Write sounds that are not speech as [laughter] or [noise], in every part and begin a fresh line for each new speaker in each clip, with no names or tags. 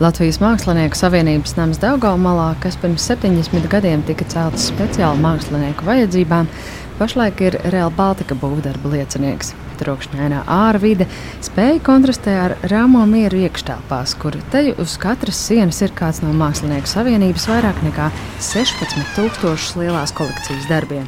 Latvijas Mākslinieku savienības nams Daugaumalā, kas pirms 70 gadiem tika celts speciāli mākslinieku vajadzībām, pašlaik ir Real Baltica būvdarba liecinieks. Trokšņainā ārā vide spēja kontrastē ar rāmo mieru iekštelpās, kur te uz katras sienas ir kāds no Mākslinieku savienības vairāk nekā 16,000 lielās kolekcijas darbiem.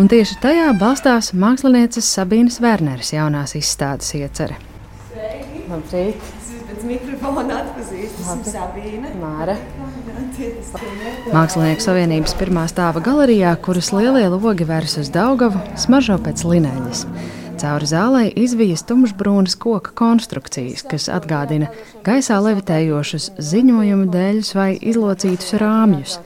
Un tieši tajā balstās mākslinieces Sabīnas Werneres jaunās izstādes iecerē.
Labrīt! Pēc mikrofona atpazīst. Esmu Sabīne.
Māra. Mākslinieku savienības pirmā stāva galerijā, kuras lielie logi vērs uz Daugavu, smaržo pēc lineļas. Cauri zālē izvijas tumšbrūnas koka konstrukcijas, kas atgādina gaisā levitējošus ziņojumu dēļus vai izlocītus rāmjus.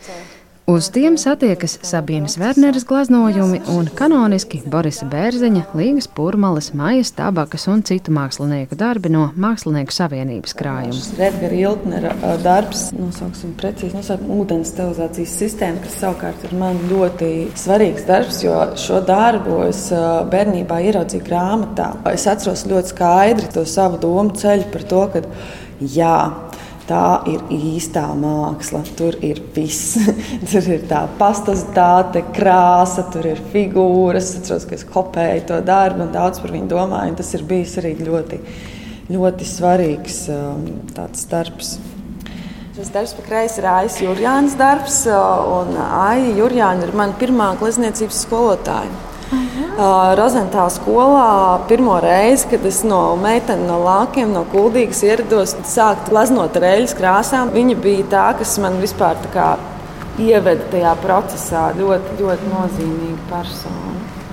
Uz tiem satiekas Sabīnas Werneres glaznojumi un kanoniski Borisa Bērziņa, Līgas Pūrmalas, Maijas Tabakas un citu mākslinieku darbi no Mākslinieku savienības krājuma.
Redgara Iltnera darbs, nosauksim precīzi, nosauksim ūdens stilizācijas sistēmu, kas savukārt ir man ļoti svarīgs darbs, jo šo darbu es bērnībā ieraudzīju grāmatā. Es atceros ļoti skaidri to savu domu ceļu par to, ka jā, tā ir īstā māksla. Tur ir viss. [laughs] tur ir tā pastozitāte, krāsa, tur ir figūras. Es atceros, ka es kopēju to darbu un daudz par viņu domāju. Tas ir bijis arī ļoti, ļoti svarīgs um, darbs. Šis darbs pa kreisi ir Aijas Jurjānas darbs, un Aija Jurjāna ir mana pirmā glezniecības skolotāja. Rozentāla skolā pirmo reizi, kad es no meitene no lākiem, no kuldīgas ierados, sākt glaznot ar eļļas krāsām. Viņa bija tā, kas man vispār ieveda tajā procesā ļoti, ļoti nozīmīga persona.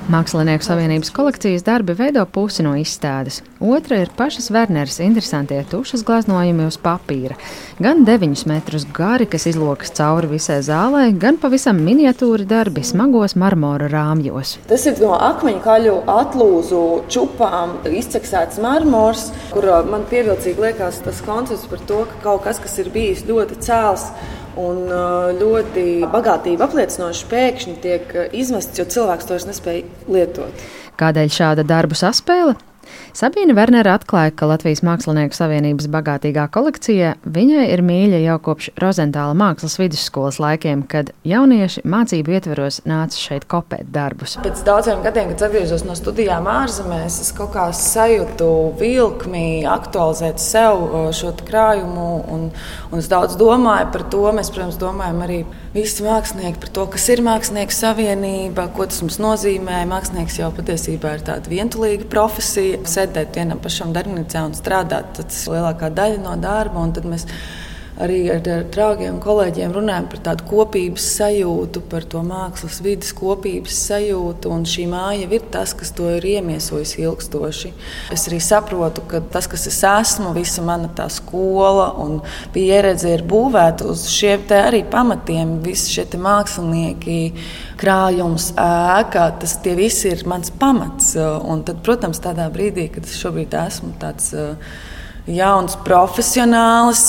Mākslinieku savienības kolekcijas darbi veido pusi no izstādes. Otra ir pašas Werneres interesantie tušas glaznojumi uz papīra. Gan 9 metrus gari, kas izlokas cauri visai zālē, gan pavisam miniatūri darbi smagos marmora rāmjos.
Tas ir no akmeņu kaļu atlūzu čupām izceksēts marmors, kur man pievilcīgi liekas tas koncepts par to, ka kaut kas, kas ir bijis ļoti cēls, un uh, ļoti bagātību apliecinoši pēkšņi tiek uh, izmests, jo cilvēks to nespēja lietot.
Kādēļ šāda darbu saspēle? Sabīna Wernere atklāja, ka Latvijas Mākslinieku savienības bagātīgā kolekcija viņai ir mīļa jau kopš Rozentāla mākslas vidusskolas laikiem, kad jaunieši mācību ietveros nāca šeit kopēt darbus.
Pēc daudziem gadiem, kad atgriezos no studijām ārzemēs, es kaut kā sajūtu vilkmi aktualizēt sev uh, šo krājumu, un, un es daudz domāju par to. Mēs, protams, domājam arī visi mākslinieki par to, kas ir mākslinieku savienība, ko tas mums nozīmē. Mākslinieks jau patiesībā ir tāda vientulīga profesija sēdēt vienam pašam darbnīcā un strādāt. Tas ir lielākā daļa no darba. Mēs arī ar, ar draugiem un kolēģiem runājam par tādu kopības sajūtu, par to mākslas vidas kopības sajūtu. Un šī māja ir tas, kas to ir iemiesojis ilgstoši. Es arī saprotu, ka tas, kas es esmu, visa mana tā skola un pieredze ir būvēta uz šiem arī pamatiem. Visi šie mākslinieki, krājums, ēka, tas visi ir mans pamats. Un tad, protams, tādā brīdī, kad es šobrīd esmu tāds jauns profesionālis.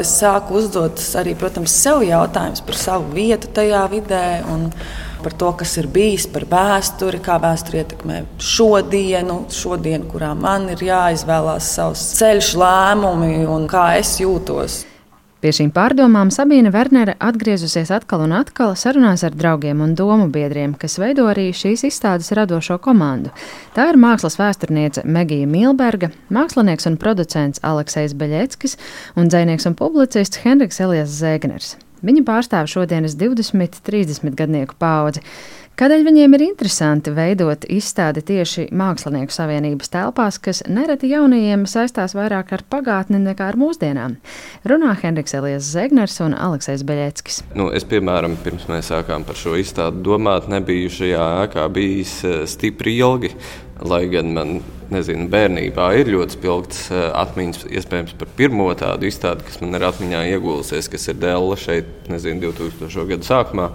Es sāku uzdot arī, protams, sev jautājumus par savu vietu tajā vidē. Par to, kas ir bijis, par vēsturi, kā vēsture ietekmē šodienu, šodienu, kurā man ir jāizvēlās savs ceļš, lēmumi un kā es jūtos.
Pie šīm pārdomām Sabīne Wernere atgriezusies atkal un atkal sarunās ar draugiem un domu biedriem, kas veido arī šīs izstādes radošo komandu. Tā ir mākslas vēsturniece Megija Milberga, mākslinieks un producents Aleksis Beļeckis un dzinieks un publicists Henriks Elijas Zēgners. Viņa pārstāv šodienas 20-30 gadnieku paudzi. Kādēļ viņiem ir interesanti veidot izstādi tieši Mākslinieku savienības telpās, kas nereti jaunajiem saistās vairāk ar pagātni nekā ar mūsdienām? Runā Henriks Elijas Zegners un Aleksis Beļeckis.
Nu, es, piemēram, pirms mēs sākām par šo izstādi domāt, nebiju šajā ēkā bijis eh, stipri ilgi. Lai gan man nezinu, bērnībā ir ļoti spilgts eh, atmiņas, iespējams, par pirmo tādu izstādi, kas man ir atmiņā iegūlusies, kas ir Dēlā šeit, nezinu, 2000. gadu sākumā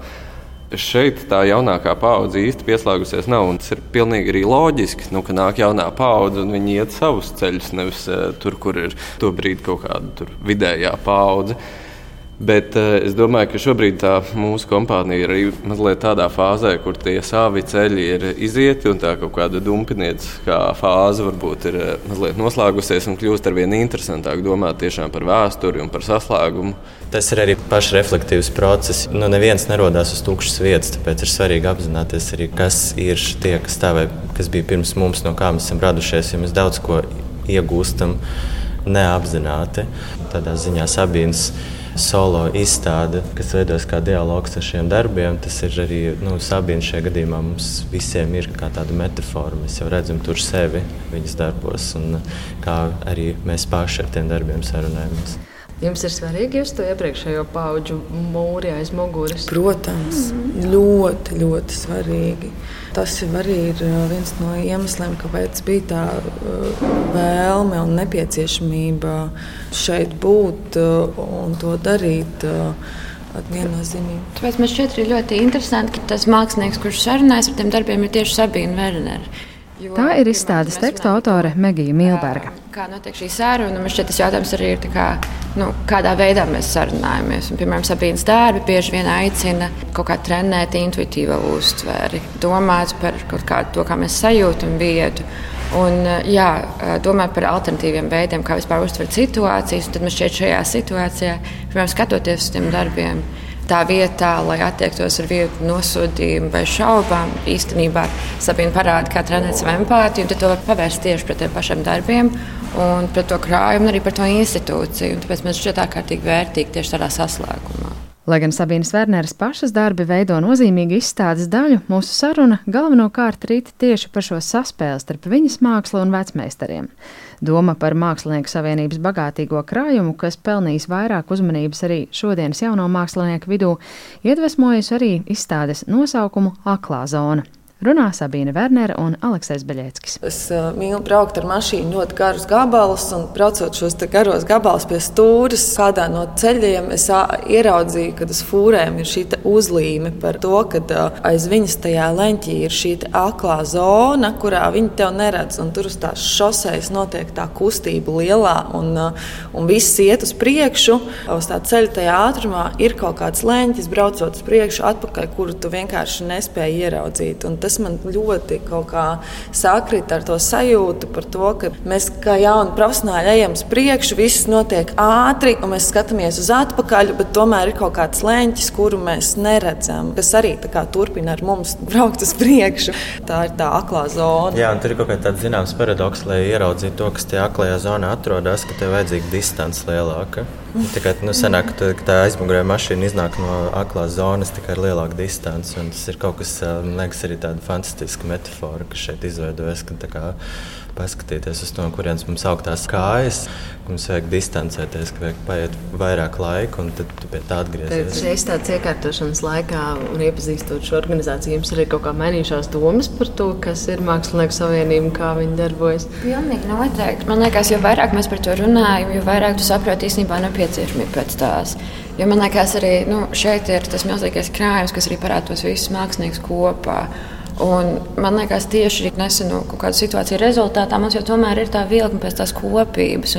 šeit tā jaunākā paudze īsti pieslēgusies nav. Tas ir pilnīgi arī loģiski, nu, ka nāk jaunā paudze un viņi iet savus ceļus, nevis uh, tur, kur ir to brīdi kaut kāda vidējā paudze. Bet uh, es domāju, ka šobrīd mūsu kompānija ir arī mazliet tādā fāzē, kur tie savi ceļi ir izieti, un tā kaut kāda dumpinieciskā fāze varbūt ir uh, mazliet noslēgusies un kļūst ar vien interesantāk domāt tiešām par vēsturi un par saslēgumu.
Tas ir arī pašreflektīvs process. Nu, neviens nerodās uz tukšas vietas, tāpēc ir svarīgi apzināties arī, kas ir tie, kas stāvēja, kas bija pirms mums, no kā mēs esam radušies. Ja mēs daudz ko iegūstam neapzināti, tādā ziņā Sabīnas solo izstāde, kas veidojas kā dialogs ar šiem darbiem. Tas ir arī nu, Sabīna šajā gadījumā mums visiem ir kā tāda metāfora. Mēs jau redzam tur sevi viņas darbos un kā arī mēs paši ar tiem darbiem sarunājamies.
Jums ir svarīgi just to iepriekšējo pauģu mūri aiz muguras?
Protams, mm. ļoti, ļoti svarīgi. Tas arī ir uh, viens no iemesliem, kāpēc bija tā uh, vēlme un nepieciešamība šeit būt uh, un to darīt.
Tāpēc man šķiet ļoti interesanti, ka tas mākslinieks, kurš sarunājas ar tiem darbiem, ir tieši Sabīna Vernere.
Tā ir izstādes teksta autore Megija Milberga.
Kā notiek šī saruna? Man šķiet, tas jautājums arī ir, kā, nu, kādā veidā mēs sarunājamies. Un, piemēram, Sabīnas darbi bieži vien aicina kaut kā trenēt intuitīvo uztveri, domāt par kaut kādu to, kā mēs sajūtam vietu. Un, jā, domāt par alternatīviem veidiem, kā vispār uztvert situācijas. Tad man šķiet, šajā situācijā, piemēram, skatoties uz tiem darbiem, tā vietā, lai attiektos ar vienu nosodījumu vai šaubām, īstenībā Sabīna parāda, kā trenēt savu empātiju, un to var pavērst tieši pret tiem pašiem darbiem un pret to krājumu, arī par to institūciju. Un tāpēc man šķiet ārkārtīgi vērtīgi tieši tādā saslēgumā.
Lai gan Sabīnas Werneres pašas darbi veido nozīmīgu izstādes daļu, mūsu saruna galvenokārt rīt tieši par šo saspēli starp viņas mākslu un vecmeistariem. Doma par Mākslinieku savienības bagātīgo krājumu, kas pelnījis vairāk uzmanības arī šodienas jauno mākslinieku vidū, iedvesmojas arī izstādes nosaukumu Aklā zona. Runā Sabīne Wernere un Aleksis Beļēckis.
Es uh, mīlu braukt ar mašīnu ļoti garus gabalus, un braucot šos garos gabalus pie stūres, kādā no ceļiem es ieraudzīju, ka uz fūrēm ir šī uzlīme par to, ka uh, aiz viņas tajā leņķī ir šī aklā zona, kurā viņi tev neredz. Tur uz tās šoseis notiek tā kustība lielā, un, uh, un viss iet uz priekšu. Uz tā ceļa tajā ātrumā ir kaut kāds leņķis, braucot uz priekšu, atpakaļ, kuru tu vienkārši nespēji ieraudzīt. Un tas man ļoti sakrita ar to sajūtu par to, ka mēs kā jauni profesionāļi ejam uz priekšu, viss notiek ātri, un mēs skatāmies uz atpakaļ, bet tomēr ir kaut kāds leņķis, kuru mēs neredzam, kas arī kā, turpina ar mums braukt uz priekšu. Tā ir tā aklā zona.
Jā, tur ir kaut kāds zināms paradoks, lai ieraudzītu to, kas tajā aklajā zonā atrodas, ka tev vajadzīga distance lielāka. Tikai nu, senāk, ka tā aizmugurē mašīna iznāk no aklās zonas tikai ar lielāku distanci. Tas ir kaut kas, man liekas, arī tāda fantastiska metāfora, kas šeit izveidojas. Ka, paskatīties uz to, kurienes mums augtās kājas, ka mums vajag distancēties, ka vajag paiet vairāk laika un tad pie tā atgriezties.
Šeit tādā iekārtošanas laikā un iepazīstot šo organizāciju, jums ir kaut kā mainījušās domas par to, kas ir Mākslinieku savienība un kā viņi darbojas?
Pilnīgi noteikti. Man liekas, jo vairāk mēs par to runājam, jo vairāk tu saproti īstenībā nepieciešamību pēc tās. Jo man liekas, arī nu, šeit ir tas milzīgais krājums, kas arī parāda tos visus māksliniekus kopā. Un man liekas, tieši nesenu kaut kādu situāciju rezultātā mums jau tomēr ir tā vilkme pēc tās kopības.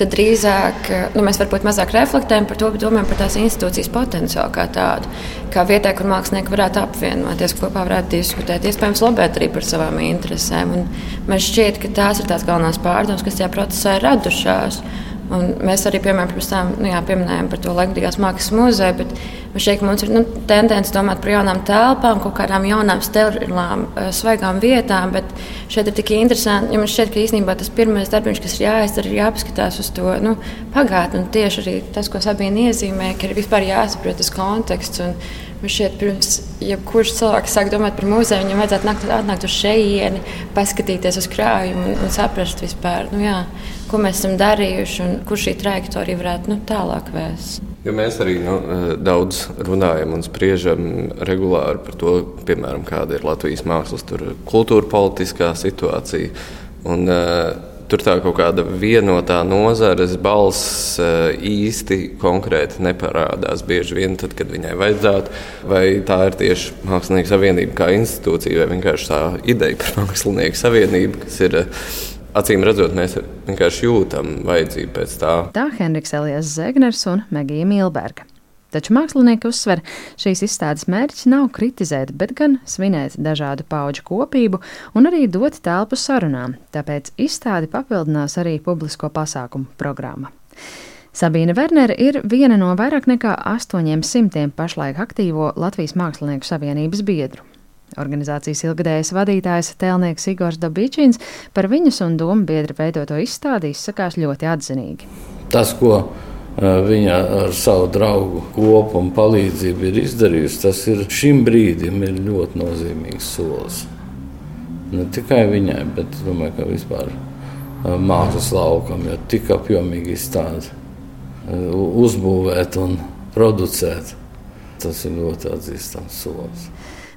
Tad drīzāk nu, mēs varbūt mazāk reflektējam par to, bet domājam par tās institūcijas potenciālu kā tādu. Kā vietā, kur mākslinieki varētu apvienoties, kopā varētu diskutēt, iespējams, lobēt arī par savām interesēm. Un man šķiet, ka tās ir tās galvenās pārdomas, kas tajā procesā ir radušās. Un mēs arī piemēram, tam, nu, jā, pieminējām par to Latvijas Mākslas muzeju, bet šeit mums ir nu, tendence domāt par jaunām telpām, kaut kādām jaunām, sterilām, eh, svaigām vietām. Bet šeit ir tik interesanti, jo man šķiet, ka īstenībā tas pirmais darbs, kas ir jāizdara, ir jāpaskatās uz to nu, pagātni. Tieši arī tas, ko Sabīna iezīmē, ka ir vispār jāsaprot tas konteksts. Un, Man šķiet, pirms jebkurš cilvēks sāk domāt par muzeju, viņam vajadzētu nākt, atnākt uz šejieni, paskatīties uz krājumu un, un saprast vispār, nu, jā, ko mēs esam darījuši un kur šī trajektorija varētu nu, tālāk vēst.
Jo mēs arī nu, daudz runājam un spriežam regulāri par to, piemēram, kāda ir Latvijas mākslas, kultūra, politiskā situācija. Un, uh, tur tā kaut kāda vienotā nozares balss eh, īsti konkrēti neparādās. Bieži vien tad, kad viņai vajadzētu, vai tā ir tieši Mākslinieku savienība kā institūcija, vai vienkārši tā ideja par Mākslinieku savienību, kas ir. Acīm redzot, mēs vienkārši jūtam vajadzību pēc tā.
Tā Henriks Elijas Zegners un Megija Milberga. Taču mākslinieki uzsver, šīs izstādes mērķis nav kritizēt, bet gan svinēt dažādu pauģu kopību un arī dot telpu sarunām. Tāpēc izstādi papildinās arī publisko pasākumu programma. Sabīne Wernere ir viena no vairāk nekā 800 pašlaik aktīvo Latvijas Mākslinieku savienības biedru. Organizācijas ilgadējais vadītājs Tēlnieks Igors Dabīčins par viņas un domu biedru veidoto izstādi izsakās ļoti atzinīgi.
Tas, ko viņa ar savu draugu kopu un palīdzību ir izdarījusi, tas ir šim brīdim ir ļoti nozīmīgs solis. Ne tikai viņai, bet domāju, ka vispār mākslas laukam, jo tik apjomīgi izstādi uzbūvēt un producēt. Tas ir ļoti atzīstams solis.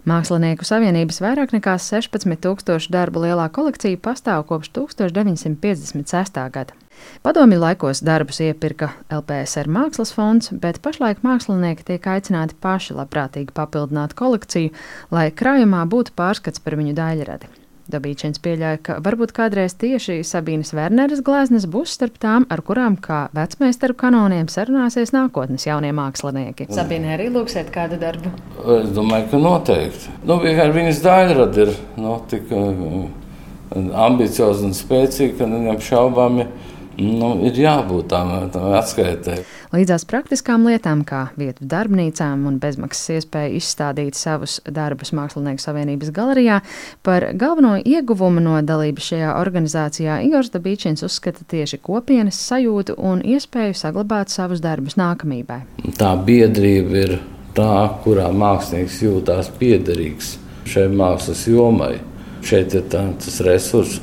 Mākslinieku savienības vairāk nekā 16,000 darbu lielā kolekcija pastāv kopš 1956. gada. Padomju laikos darbus iepirka LPSR Mākslas fonds, bet pašlaik mākslinieki tiek aicināti paši labprātīgi papildināt kolekciju, lai krājumā būtu pārskats par viņu daļradi. Dabīčins pieļāja, ka varbūt kādreiz tieši Sabīnas Werneres gleznes būs starp tām, ar kurām kā vecmeistaru kanoniem sarunāsies nākotnes jaunie mākslinieki. Sabīnē arī lūksiet kādu darbu?
Es domāju, ka noteikti. Nu, vienkārši viņas daļrada ir nu, tik uh, ambicioza un spēcīga, ka neapšaubāmi. Ja Nu, ir jābūt tam, tam atskaitē.
Līdzās praktiskām lietām, kā vietu darbnīcām un bezmaksas iespēja izstādīt savus darbus Mākslinieku savienības galerijā, par galveno ieguvumu no dalības šajā organizācijā Igors Dabīčins uzskata tieši kopienas sajūtu un iespēju saglabāt savus darbus nākamībai.
Tā biedrība ir tā, kurā mākslinieks jūtās piederīgs šai mākslas jomai. Šeit ir tā, tas resurs,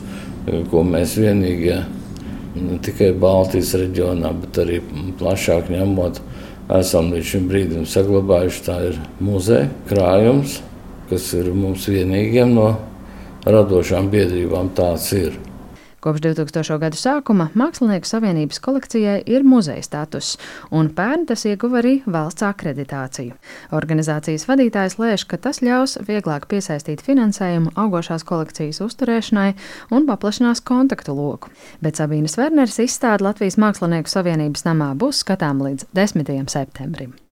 ko mēs vienīgie ne tikai Baltijas reģionā, bet arī plašāk ņemot, esam līdz šim brīdim saglabājuši. Tā ir muzeja krājums, kas ir mums vienīgiem no radošām biedrībām tāds ir.
Kopš 2000. gadu sākuma Mākslinieku savienības kolekcijai ir muzeja status, un pērn tas ieguva arī valsts akreditāciju. Organizācijas vadītājs lēš, ka tas ļaus vieglāk piesaistīt finansējumu augošās kolekcijas uzturēšanai un paplašinās kontaktu loku. Bet Sabīnas Werners izstāde Latvijas Mākslinieku savienības namā būs skatām līdz 10. septembrim.